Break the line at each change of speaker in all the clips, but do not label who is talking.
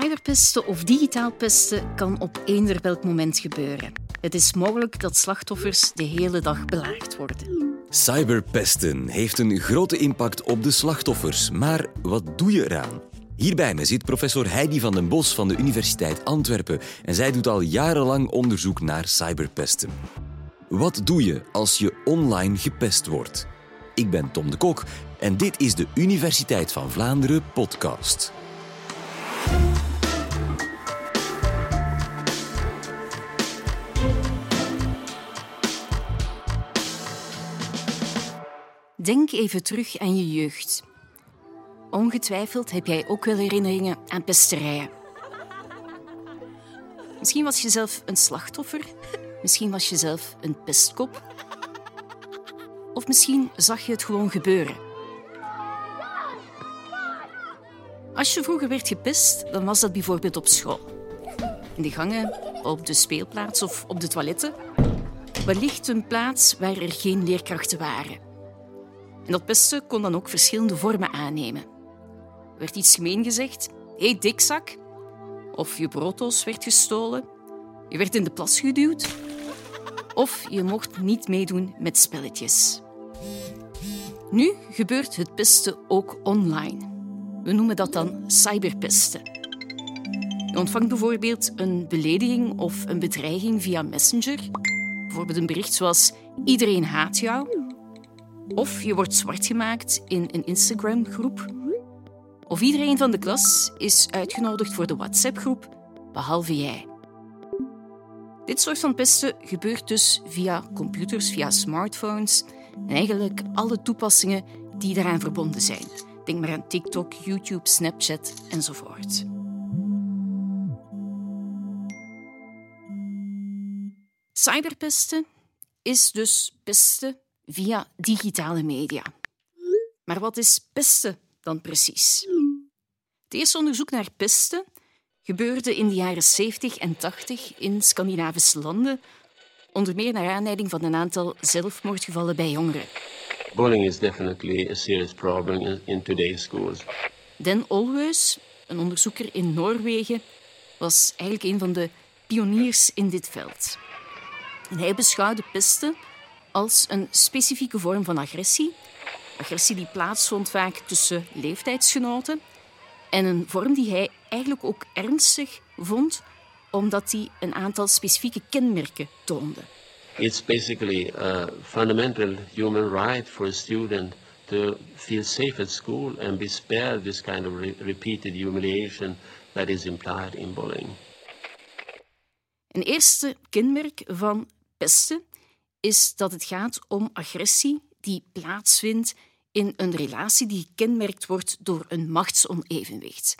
Cyberpesten of digitaal pesten kan op eender welk moment gebeuren. Het is mogelijk dat slachtoffers de hele dag belaagd worden.
Cyberpesten heeft een grote impact op de slachtoffers, maar wat doe je eraan? Hier bij me zit professor Heidi van den Bos van de Universiteit Antwerpen en zij doet al jarenlang onderzoek naar cyberpesten. Wat doe je als je online gepest wordt? Ik ben Tom de Kok en dit is de Universiteit van Vlaanderen podcast.
Denk even terug aan je jeugd. Ongetwijfeld heb jij ook wel herinneringen aan pesterijen. Misschien was je zelf een slachtoffer, misschien was je zelf een pestkop. Of misschien zag je het gewoon gebeuren. Als je vroeger werd gepest, dan was dat bijvoorbeeld op school. In de gangen, op de speelplaats of op de toiletten. Wellicht een plaats waar er geen leerkrachten waren. En dat pesten kon dan ook verschillende vormen aannemen. Er werd iets gemeen gezegd, hé hey, dikzak, of je brooddoos werd gestolen, je werd in de plas geduwd, of je mocht niet meedoen met spelletjes. Nu gebeurt het pesten ook online. We noemen dat dan cyberpesten. Je ontvangt bijvoorbeeld een belediging of een bedreiging via Messenger. Bijvoorbeeld een bericht zoals iedereen haat jou of je wordt zwart gemaakt in een Instagram-groep. Of iedereen van de klas is uitgenodigd voor de WhatsApp-groep, behalve jij. Dit soort van pesten gebeurt dus via computers, via smartphones en eigenlijk alle toepassingen die daaraan verbonden zijn. Denk maar aan TikTok, YouTube, Snapchat enzovoort. Cyberpesten is dus pesten via digitale media. Maar wat is pesten dan precies? Het eerste onderzoek naar pesten gebeurde in de jaren 70 en 80 in Scandinavische landen, onder meer naar aanleiding van een aantal zelfmoordgevallen bij jongeren.
Bullying is definitely a serious problem in today's schools.
Den Olweus, een onderzoeker in Noorwegen, was eigenlijk een van de pioniers in dit veld. En hij beschouwde pesten als een specifieke vorm van agressie. Agressie die plaatsvond vaak tussen leeftijdsgenoten. En een vorm die hij eigenlijk ook ernstig vond, omdat hij een aantal specifieke kenmerken toonde.
It's basically a fundamental human right for a student to feel safe at school and be spared this kind of re repeated humiliation that is implied in bullying.
Een eerste kenmerk van pesten is dat het gaat om agressie die plaatsvindt in een relatie die gekenmerkt wordt door een machtsonevenwicht.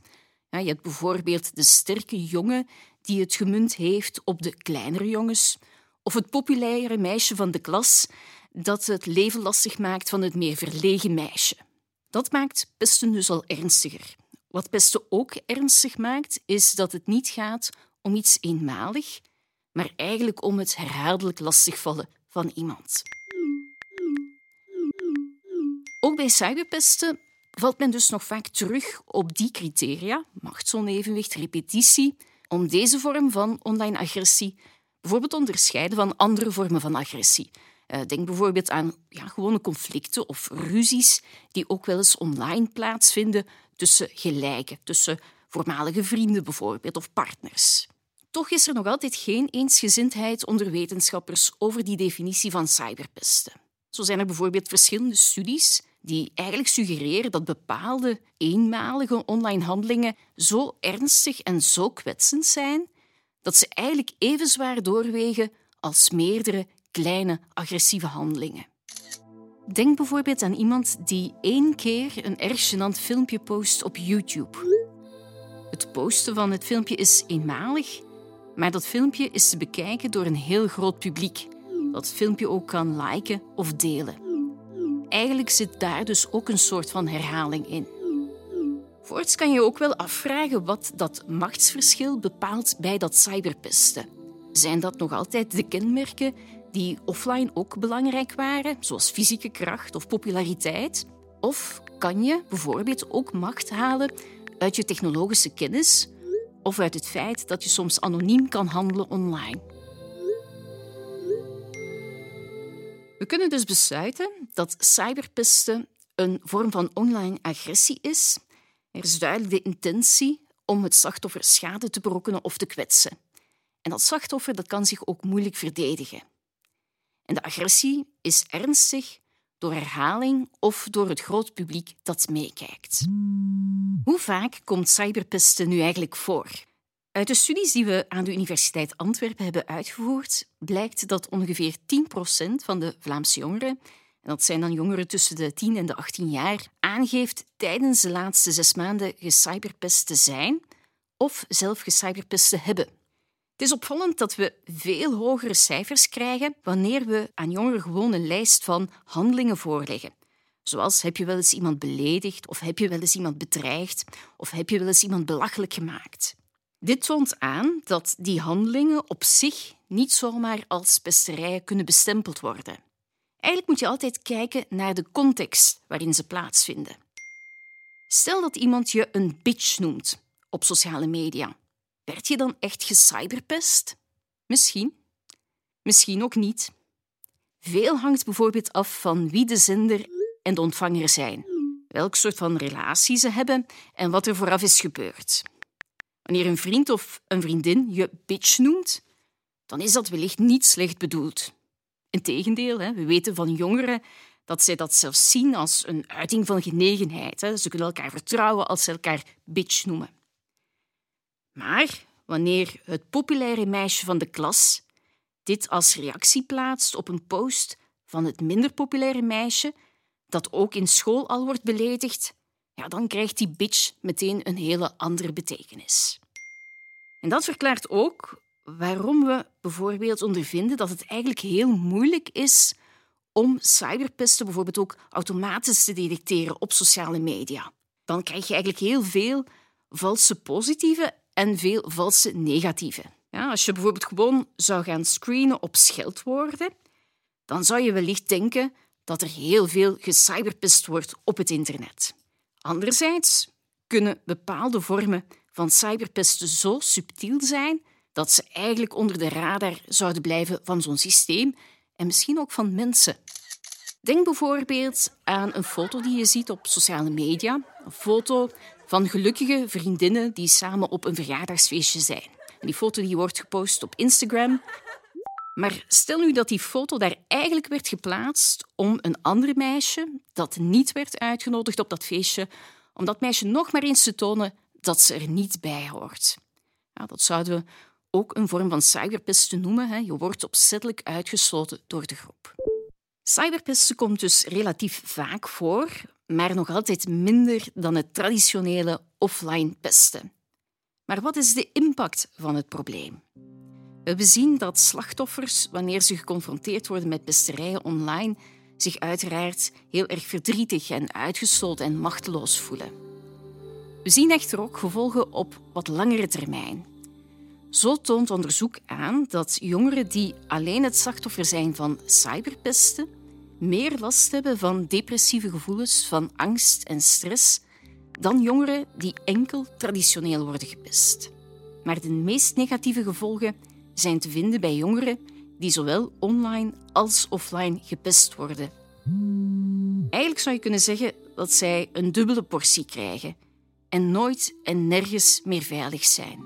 Ja, je hebt bijvoorbeeld de sterke jongen die het gemunt heeft op de kleinere jongens, of het populaire meisje van de klas dat het leven lastig maakt van het meer verlegen meisje. Dat maakt pesten dus al ernstiger. Wat pesten ook ernstig maakt, is dat het niet gaat om iets eenmalig, maar eigenlijk om het herhaaldelijk lastigvallen van iemand. Ook bij cyberpesten valt men dus nog vaak terug op die criteria, machtsonevenwicht, repetitie, om deze vorm van online agressie bijvoorbeeld te onderscheiden van andere vormen van agressie. Eh, denk bijvoorbeeld aan ja, gewone conflicten of ruzies die ook wel eens online plaatsvinden tussen gelijken, tussen voormalige vrienden bijvoorbeeld of partners. Toch is er nog altijd geen eensgezindheid onder wetenschappers over die definitie van cyberpesten. Zo zijn er bijvoorbeeld verschillende studies die eigenlijk suggereren dat bepaalde eenmalige online handelingen zo ernstig en zo kwetsend zijn dat ze eigenlijk even zwaar doorwegen als meerdere kleine agressieve handelingen. Denk bijvoorbeeld aan iemand die één keer een erg gênant filmpje post op YouTube. Het posten van het filmpje is eenmalig maar dat filmpje is te bekijken door een heel groot publiek, dat filmpje ook kan liken of delen. Eigenlijk zit daar dus ook een soort van herhaling in. Voorts kan je ook wel afvragen wat dat machtsverschil bepaalt bij dat cyberpesten. Zijn dat nog altijd de kenmerken die offline ook belangrijk waren, zoals fysieke kracht of populariteit? Of kan je bijvoorbeeld ook macht halen uit je technologische kennis of uit het feit dat je soms anoniem kan handelen online. We kunnen dus besluiten dat cyberpesten een vorm van online agressie is. Er is duidelijk de intentie om het slachtoffer schade te berokkenen of te kwetsen. En dat slachtoffer dat kan zich ook moeilijk verdedigen. En de agressie is ernstig door herhaling of door het groot publiek dat meekijkt. Hoe vaak komt cyberpesten nu eigenlijk voor? Uit de studies die we aan de Universiteit Antwerpen hebben uitgevoerd, blijkt dat ongeveer 10% van de Vlaamse jongeren, en dat zijn dan jongeren tussen de 10 en de 18 jaar, aangeeft tijdens de laatste zes maanden gecyberpest te zijn of zelf gecyberpest te hebben. Het is opvallend dat we veel hogere cijfers krijgen wanneer we aan jongeren gewoon een lijst van handelingen voorleggen. Zoals heb je wel eens iemand beledigd, of heb je wel eens iemand bedreigd, of heb je wel eens iemand belachelijk gemaakt. Dit toont aan dat die handelingen op zich niet zomaar als pesterijen kunnen bestempeld worden. Eigenlijk moet je altijd kijken naar de context waarin ze plaatsvinden. Stel dat iemand je een bitch noemt op sociale media. Werd je dan echt gecyberpest? Misschien. Misschien ook niet. Veel hangt bijvoorbeeld af van wie de zender en de ontvanger zijn, welk soort van relatie ze hebben en wat er vooraf is gebeurd. Wanneer een vriend of een vriendin je bitch noemt, dan is dat wellicht niet slecht bedoeld. Integendeel, we weten van jongeren dat zij dat zelfs zien als een uiting van genegenheid. Ze kunnen elkaar vertrouwen als ze elkaar bitch noemen. Maar wanneer het populaire meisje van de klas dit als reactie plaatst op een post van het minder populaire meisje, dat ook in school al wordt beledigd, ja, dan krijgt die bitch meteen een hele andere betekenis. En dat verklaart ook waarom we bijvoorbeeld ondervinden dat het eigenlijk heel moeilijk is om cyberpesten bijvoorbeeld ook automatisch te detecteren op sociale media. Dan krijg je eigenlijk heel veel valse positieve en veel valse negatieve. Ja, als je bijvoorbeeld gewoon zou gaan screenen op scheldwoorden, dan zou je wellicht denken dat er heel veel gecyberpest wordt op het internet. Anderzijds kunnen bepaalde vormen van cyberpesten zo subtiel zijn dat ze eigenlijk onder de radar zouden blijven van zo'n systeem en misschien ook van mensen. Denk bijvoorbeeld aan een foto die je ziet op sociale media, een foto van gelukkige vriendinnen die samen op een verjaardagsfeestje zijn. En die foto die wordt gepost op Instagram. Maar stel nu dat die foto daar eigenlijk werd geplaatst om een ander meisje dat niet werd uitgenodigd op dat feestje, om dat meisje nog maar eens te tonen dat ze er niet bij hoort. Dat zouden we ook een vorm van cyberpesten noemen. Hè. Je wordt opzettelijk uitgesloten door de groep. Cyberpesten komt dus relatief vaak voor, maar nog altijd minder dan het traditionele offline pesten. Maar wat is de impact van het probleem? We zien dat slachtoffers, wanneer ze geconfronteerd worden met pesterijen online, zich uiteraard heel erg verdrietig en uitgesloten en machteloos voelen. We zien echter ook gevolgen op wat langere termijn. Zo toont onderzoek aan dat jongeren die alleen het slachtoffer zijn van cyberpesten meer last hebben van depressieve gevoelens, van angst en stress dan jongeren die enkel traditioneel worden gepest. Maar de meest negatieve gevolgen zijn te vinden bij jongeren die zowel online als offline gepest worden. Eigenlijk zou je kunnen zeggen dat zij een dubbele portie krijgen en nooit en nergens meer veilig zijn.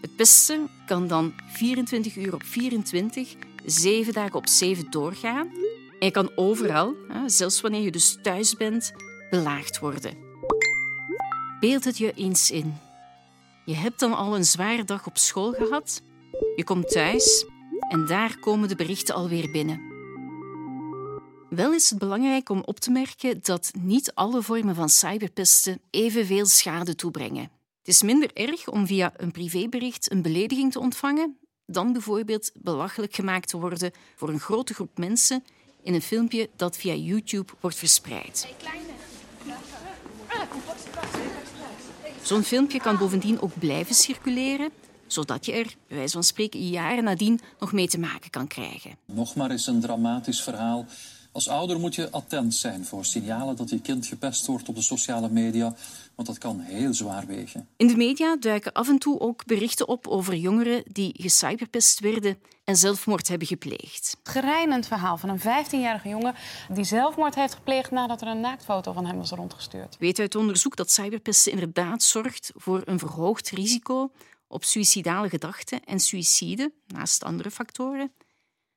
Het pesten kan dan 24 uur op 24 zeven dagen op zeven doorgaan. En je kan overal, zelfs wanneer je dus thuis bent, belaagd worden. Beeld het je eens in. Je hebt dan al een zware dag op school gehad. Je komt thuis en daar komen de berichten alweer binnen. Wel is het belangrijk om op te merken dat niet alle vormen van cyberpesten evenveel schade toebrengen. Het is minder erg om via een privébericht een belediging te ontvangen dan bijvoorbeeld belachelijk gemaakt te worden voor een grote groep mensen in een filmpje dat via YouTube wordt verspreid. Zo'n filmpje kan bovendien ook blijven circuleren, zodat je er, bij wijze van spreken, jaren nadien nog mee te maken kan krijgen.
Nog maar eens een dramatisch verhaal Als ouder moet je attent zijn voor signalen dat je kind gepest wordt op de sociale media, want dat kan heel zwaar wegen.
In de media duiken af en toe ook berichten op over jongeren die gecyberpest werden en zelfmoord hebben gepleegd.
Gereinend verhaal van een 15-jarige jongen die zelfmoord heeft gepleegd nadat er een naaktfoto van hem was rondgestuurd.
Weet uit onderzoek dat cyberpesten inderdaad zorgt voor een verhoogd risico op suïcidale gedachten en suïcide, naast andere factoren.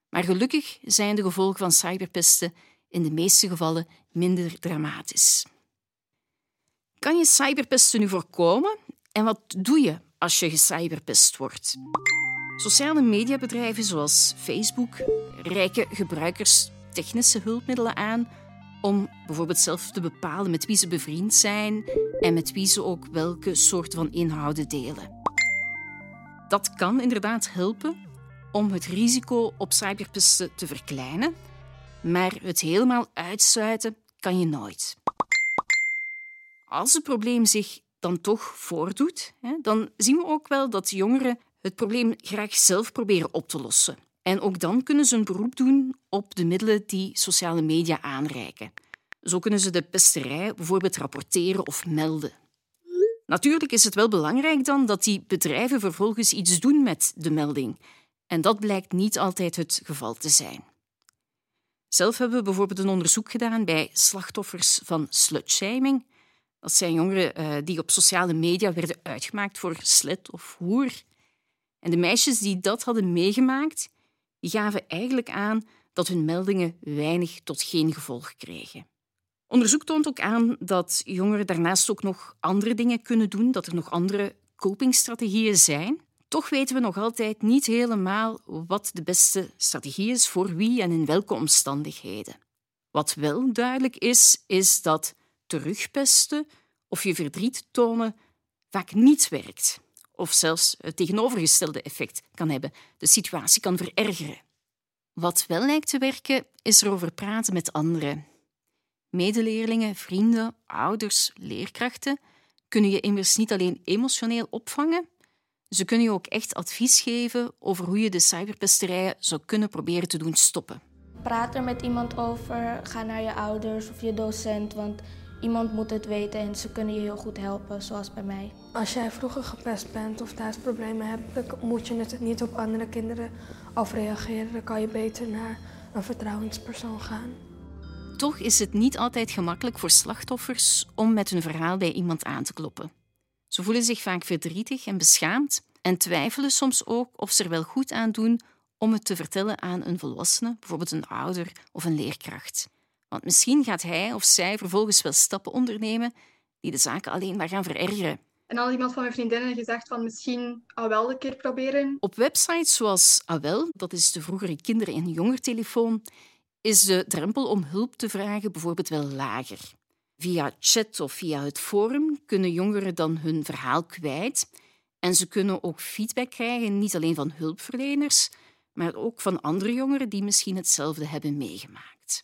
Maar gelukkig zijn de gevolgen van cyberpesten in de meeste gevallen minder dramatisch. Kan je cyberpesten nu voorkomen en wat doe je als je gecyberpest wordt? Sociale mediabedrijven zoals Facebook reiken gebruikers technische hulpmiddelen aan om bijvoorbeeld zelf te bepalen met wie ze bevriend zijn en met wie ze ook welke soort van inhouden delen. Dat kan inderdaad helpen om het risico op cyberpesten te verkleinen, maar het helemaal uitsluiten kan je nooit. Als het probleem zich dan toch voordoet, dan zien we ook wel dat jongeren het probleem graag zelf proberen op te lossen. En ook dan kunnen ze een beroep doen op de middelen die sociale media aanreiken. Zo kunnen ze de pesterij bijvoorbeeld rapporteren of melden. Natuurlijk is het wel belangrijk dan dat die bedrijven vervolgens iets doen met de melding. En dat blijkt niet altijd het geval te zijn. Zelf hebben we bijvoorbeeld een onderzoek gedaan bij slachtoffers van slutshaming. Dat zijn jongeren uh, die op sociale media werden uitgemaakt voor slet of hoer. En de meisjes die dat hadden meegemaakt, die gaven eigenlijk aan dat hun meldingen weinig tot geen gevolg kregen. Onderzoek toont ook aan dat jongeren daarnaast ook nog andere dingen kunnen doen, dat er nog andere copingstrategieën zijn. Toch weten we nog altijd niet helemaal wat de beste strategie is voor wie en in welke omstandigheden. Wat wel duidelijk is, is dat terugpesten of je verdriet tonen vaak niet werkt, of zelfs het tegenovergestelde effect kan hebben. De situatie kan verergeren. Wat wel lijkt te werken, is erover praten met anderen. Medeleerlingen, vrienden, ouders, leerkrachten kunnen je immers niet alleen emotioneel opvangen, ze kunnen je ook echt advies geven over hoe je de cyberpesterijen zou kunnen proberen te doen stoppen.
Praat er met iemand over, ga naar je ouders of je docent, want iemand moet het weten en ze kunnen je heel goed helpen, zoals bij mij.
Als jij vroeger gepest bent of thuisproblemen hebt, dan moet je het niet op andere kinderen afreageren. Dan kan je beter naar een vertrouwenspersoon gaan.
Toch is het niet altijd gemakkelijk voor slachtoffers om met hun verhaal bij iemand aan te kloppen. Ze voelen zich vaak verdrietig en beschaamd en twijfelen soms ook of ze er wel goed aan doen om het te vertellen aan een volwassene, bijvoorbeeld een ouder of een leerkracht. Want misschien gaat hij of zij vervolgens wel stappen ondernemen die de zaken alleen maar gaan verergeren.
En al iemand van mijn vriendinnen gezegd van misschien al wel een keer proberen.
Op websites zoals AWEL, dat is de vroegere kinder- en jongertelefoon, is de drempel om hulp te vragen bijvoorbeeld wel lager. Via chat of via het forum kunnen jongeren dan hun verhaal kwijt en ze kunnen ook feedback krijgen, niet alleen van hulpverleners, maar ook van andere jongeren die misschien hetzelfde hebben meegemaakt.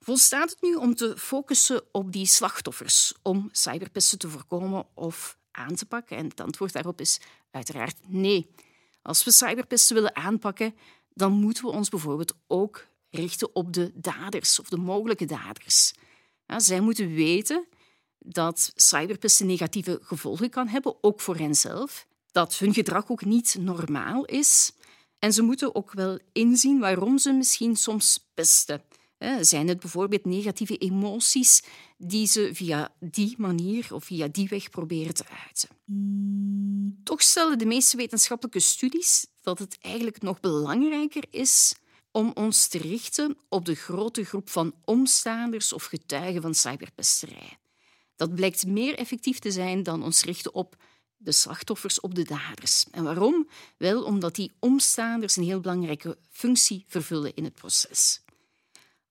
Volstaat het nu om te focussen op die slachtoffers om cyberpesten te voorkomen of aan te pakken? En het antwoord daarop is uiteraard nee. Als we cyberpesten willen aanpakken, dan moeten we ons bijvoorbeeld ook richten op de daders of de mogelijke daders. Zij moeten weten dat cyberpesten negatieve gevolgen kan hebben, ook voor henzelf. Dat hun gedrag ook niet normaal is. En ze moeten ook wel inzien waarom ze misschien soms pesten. Zijn het bijvoorbeeld negatieve emoties die ze via die manier of via die weg proberen te uiten? Toch stellen de meeste wetenschappelijke studies dat het eigenlijk nog belangrijker is om ons te richten op de grote groep van omstaanders of getuigen van cyberpesterij. Dat blijkt meer effectief te zijn dan ons richten op de slachtoffers, op de daders. En waarom? Wel omdat die omstaanders een heel belangrijke functie vervullen in het proces.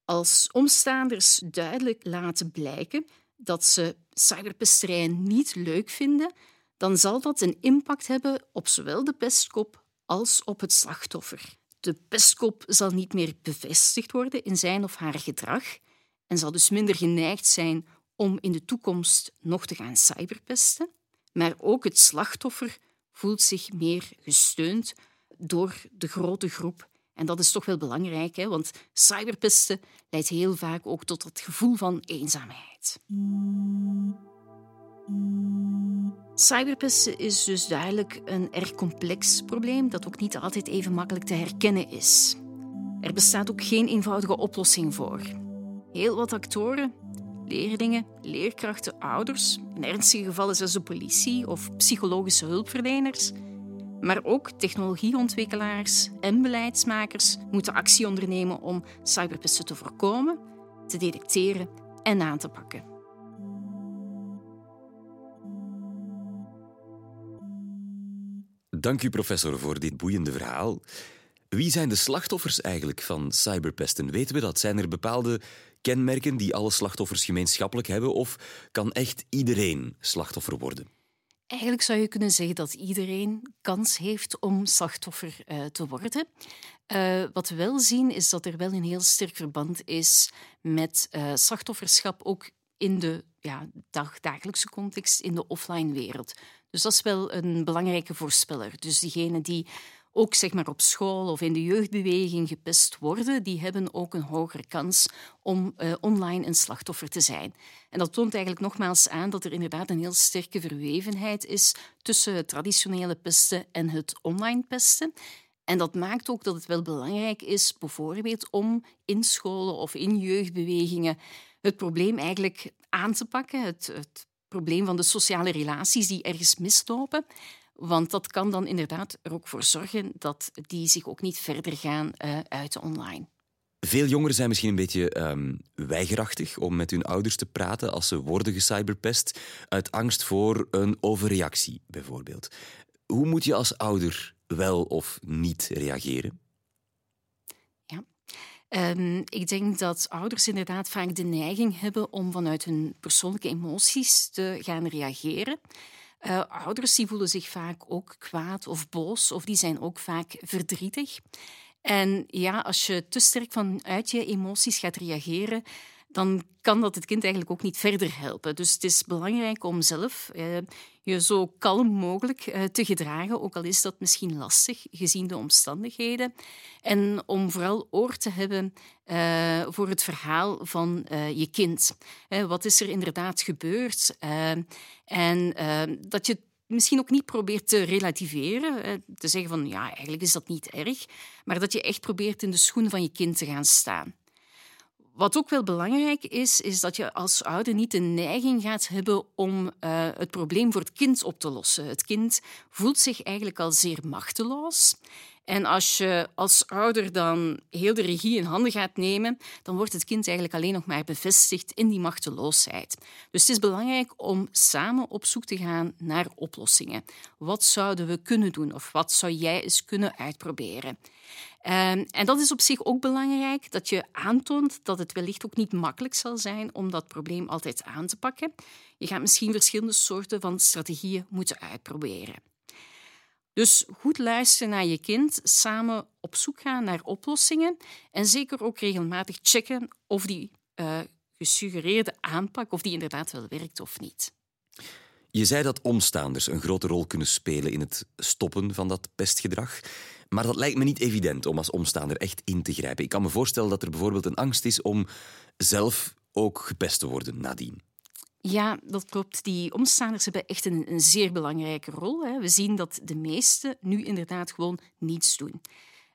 Als omstaanders duidelijk laten blijken dat ze cyberpesterij niet leuk vinden, dan zal dat een impact hebben op zowel de pestkop als op het slachtoffer. De pestkop zal niet meer bevestigd worden in zijn of haar gedrag en zal dus minder geneigd zijn om in de toekomst nog te gaan cyberpesten. Maar ook het slachtoffer voelt zich meer gesteund door de grote groep En dat is toch wel belangrijk, hè? want cyberpesten leidt heel vaak ook tot het gevoel van eenzaamheid. Cyberpesten is dus duidelijk een erg complex probleem dat ook niet altijd even makkelijk te herkennen is. Er bestaat ook geen eenvoudige oplossing voor. Heel wat actoren, leerlingen, leerkrachten, ouders, in ernstige gevallen zelfs de politie of psychologische hulpverleners, maar ook technologieontwikkelaars en beleidsmakers moeten actie ondernemen om cyberpesten te voorkomen, te detecteren en aan te pakken.
Dank u, professor, voor dit boeiende verhaal. Wie zijn de slachtoffers eigenlijk van cyberpesten? Weten we dat? Zijn er bepaalde kenmerken die alle slachtoffers gemeenschappelijk hebben? Of kan echt iedereen slachtoffer worden?
Eigenlijk zou je kunnen zeggen dat iedereen kans heeft om slachtoffer uh, te worden. Uh, wat we wel zien is dat er wel een heel sterk verband is met uh, slachtofferschap ook in de ja, dag, dagelijkse context, in de offline wereld. Dus dat is wel een belangrijke voorspeller. Dus diegenen die ook zeg maar, op school of in de jeugdbeweging gepest worden, die hebben ook een hogere kans om uh, online een slachtoffer te zijn. En dat toont eigenlijk nogmaals aan dat er inderdaad een heel sterke verwevenheid is tussen traditionele pesten en het online pesten. En dat maakt ook dat het wel belangrijk is, bijvoorbeeld om in scholen of in jeugdbewegingen het probleem eigenlijk aan te pakken, het, het probleem van de sociale relaties die ergens mislopen. Want dat kan dan inderdaad er ook voor zorgen dat die zich ook niet verder gaan uh, uiten online.
Veel jongeren zijn misschien een beetje um, weigerachtig om met hun ouders te praten als ze worden gecyberpest, uit angst voor een overreactie bijvoorbeeld. Hoe moet je als ouder wel of niet reageren?
Ja. Um, ik denk dat ouders inderdaad vaak de neiging hebben om vanuit hun persoonlijke emoties te gaan reageren. Uh, ouders die voelen zich vaak ook kwaad of boos, of die zijn ook vaak verdrietig. En ja, als je te sterk vanuit je emoties gaat reageren, dan kan dat het kind eigenlijk ook niet verder helpen. Dus het is belangrijk om zelf eh, je zo kalm mogelijk eh, te gedragen, ook al is dat misschien lastig gezien de omstandigheden. En om vooral oor te hebben uh, voor het verhaal van je kind. wat is er inderdaad gebeurd? en dat je misschien ook niet probeert te relativeren, te zeggen van ja, eigenlijk is dat niet erg, maar dat je echt probeert in de schoenen van je kind te gaan staan. Wat ook wel belangrijk is, is dat je als ouder niet de neiging gaat hebben om uh, het probleem voor het kind op te lossen. Het kind voelt zich eigenlijk al zeer machteloos. En als je als ouder dan heel de regie in handen gaat nemen, dan wordt het kind eigenlijk alleen nog maar bevestigd in die machteloosheid. Dus het is belangrijk om samen op zoek te gaan naar oplossingen. Wat zouden we kunnen doen of wat zou jij eens kunnen uitproberen? Um, en dat is op zich ook belangrijk, dat je aantoont dat het wellicht ook niet makkelijk zal zijn om dat probleem altijd aan te pakken. Je gaat misschien verschillende soorten van strategieën moeten uitproberen. Dus goed luisteren naar je kind, samen op zoek gaan naar oplossingen en zeker ook regelmatig checken of die uh, gesuggereerde aanpak of die inderdaad wel werkt of niet.
Je zei dat omstaanders een grote rol kunnen spelen in het stoppen van dat pestgedrag. Maar dat lijkt me niet evident om als omstaander echt in te grijpen. Ik kan me voorstellen dat er bijvoorbeeld een angst is om zelf ook gepest te worden nadien.
Ja, dat klopt. Die omstaanders hebben echt een, zeer belangrijke rol. Hè. We zien dat de meesten nu inderdaad gewoon niets doen.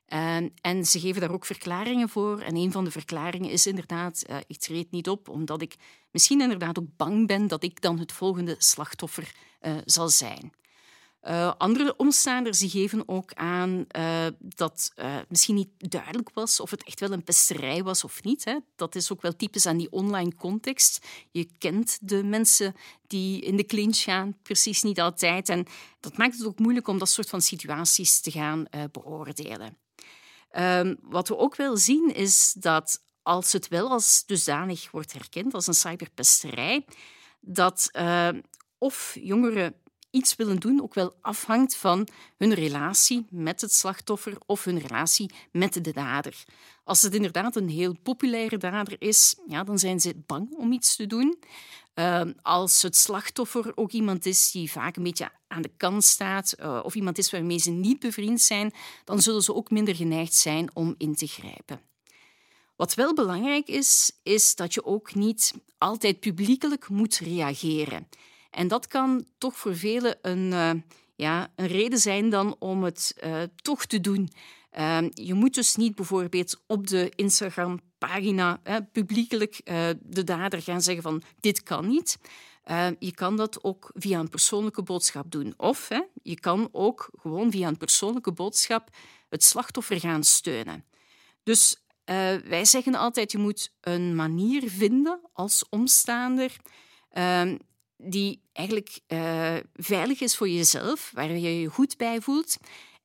Uh, en ze geven daar ook verklaringen voor. En een van de verklaringen is inderdaad, uh, ik treed niet op omdat ik misschien inderdaad ook bang ben dat ik dan het volgende slachtoffer uh, zal zijn. Uh, andere omstaanders geven ook aan uh, dat uh, misschien niet duidelijk was of het echt wel een pesterij was of niet. Hè. Dat is ook wel typisch aan die online context. Je kent de mensen die in de clinch gaan, precies niet altijd. En dat maakt het ook moeilijk om dat soort van situaties te gaan beoordelen. Ehm, wat we ook wel zien is dat als het wel als dusdanig wordt herkend als een cyberpesterij, dat of jongeren iets willen doen ook wel afhangt van hun relatie met het slachtoffer of hun relatie met de dader. Als het inderdaad een heel populaire dader is, ja, dan zijn ze bang om iets te doen. Ehm, als het slachtoffer ook iemand is die vaak een beetje aan de kant staat eh, of iemand is waarmee ze niet bevriend zijn, dan zullen ze ook minder geneigd zijn om in te grijpen. Wat wel belangrijk is, is dat je ook niet altijd publiekelijk moet reageren. En dat kan toch voor velen een, uh, ja, een reden zijn dan om het uh, toch te doen. Uh, je moet dus niet bijvoorbeeld op de Instagram-pagina publiekelijk de dader gaan zeggen van dit kan niet. je kan dat ook via een persoonlijke boodschap doen. Of je kan ook gewoon via een persoonlijke boodschap het slachtoffer gaan steunen. Dus wij zeggen altijd, je moet een manier vinden als omstaander uh, die eigenlijk uh, veilig is voor jezelf, waar je je goed bij voelt.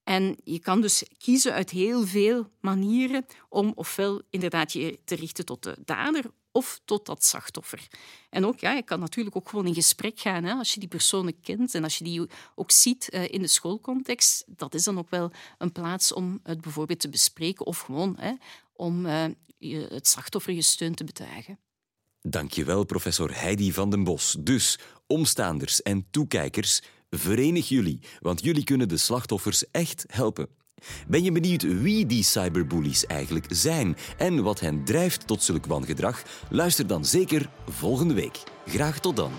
En je kan dus kiezen uit heel veel manieren om ofwel inderdaad je te richten tot de dader of tot dat slachtoffer. En ook, ja, je kan natuurlijk ook gewoon in gesprek gaan hè, als je die personen kent en als je die ook ziet uh, in de schoolcontext. Dat is dan ook wel een plaats om het bijvoorbeeld te bespreken of gewoon hè, om je, het slachtoffer je steun te betuigen.
Dankjewel, professor Heidi van den Bos. Dus, omstaanders en toekijkers, verenig jullie, want jullie kunnen de slachtoffers echt helpen. Ben je benieuwd wie die cyberbullies eigenlijk zijn en wat hen drijft tot zulk wangedrag? Luister dan zeker volgende week. Graag tot dan.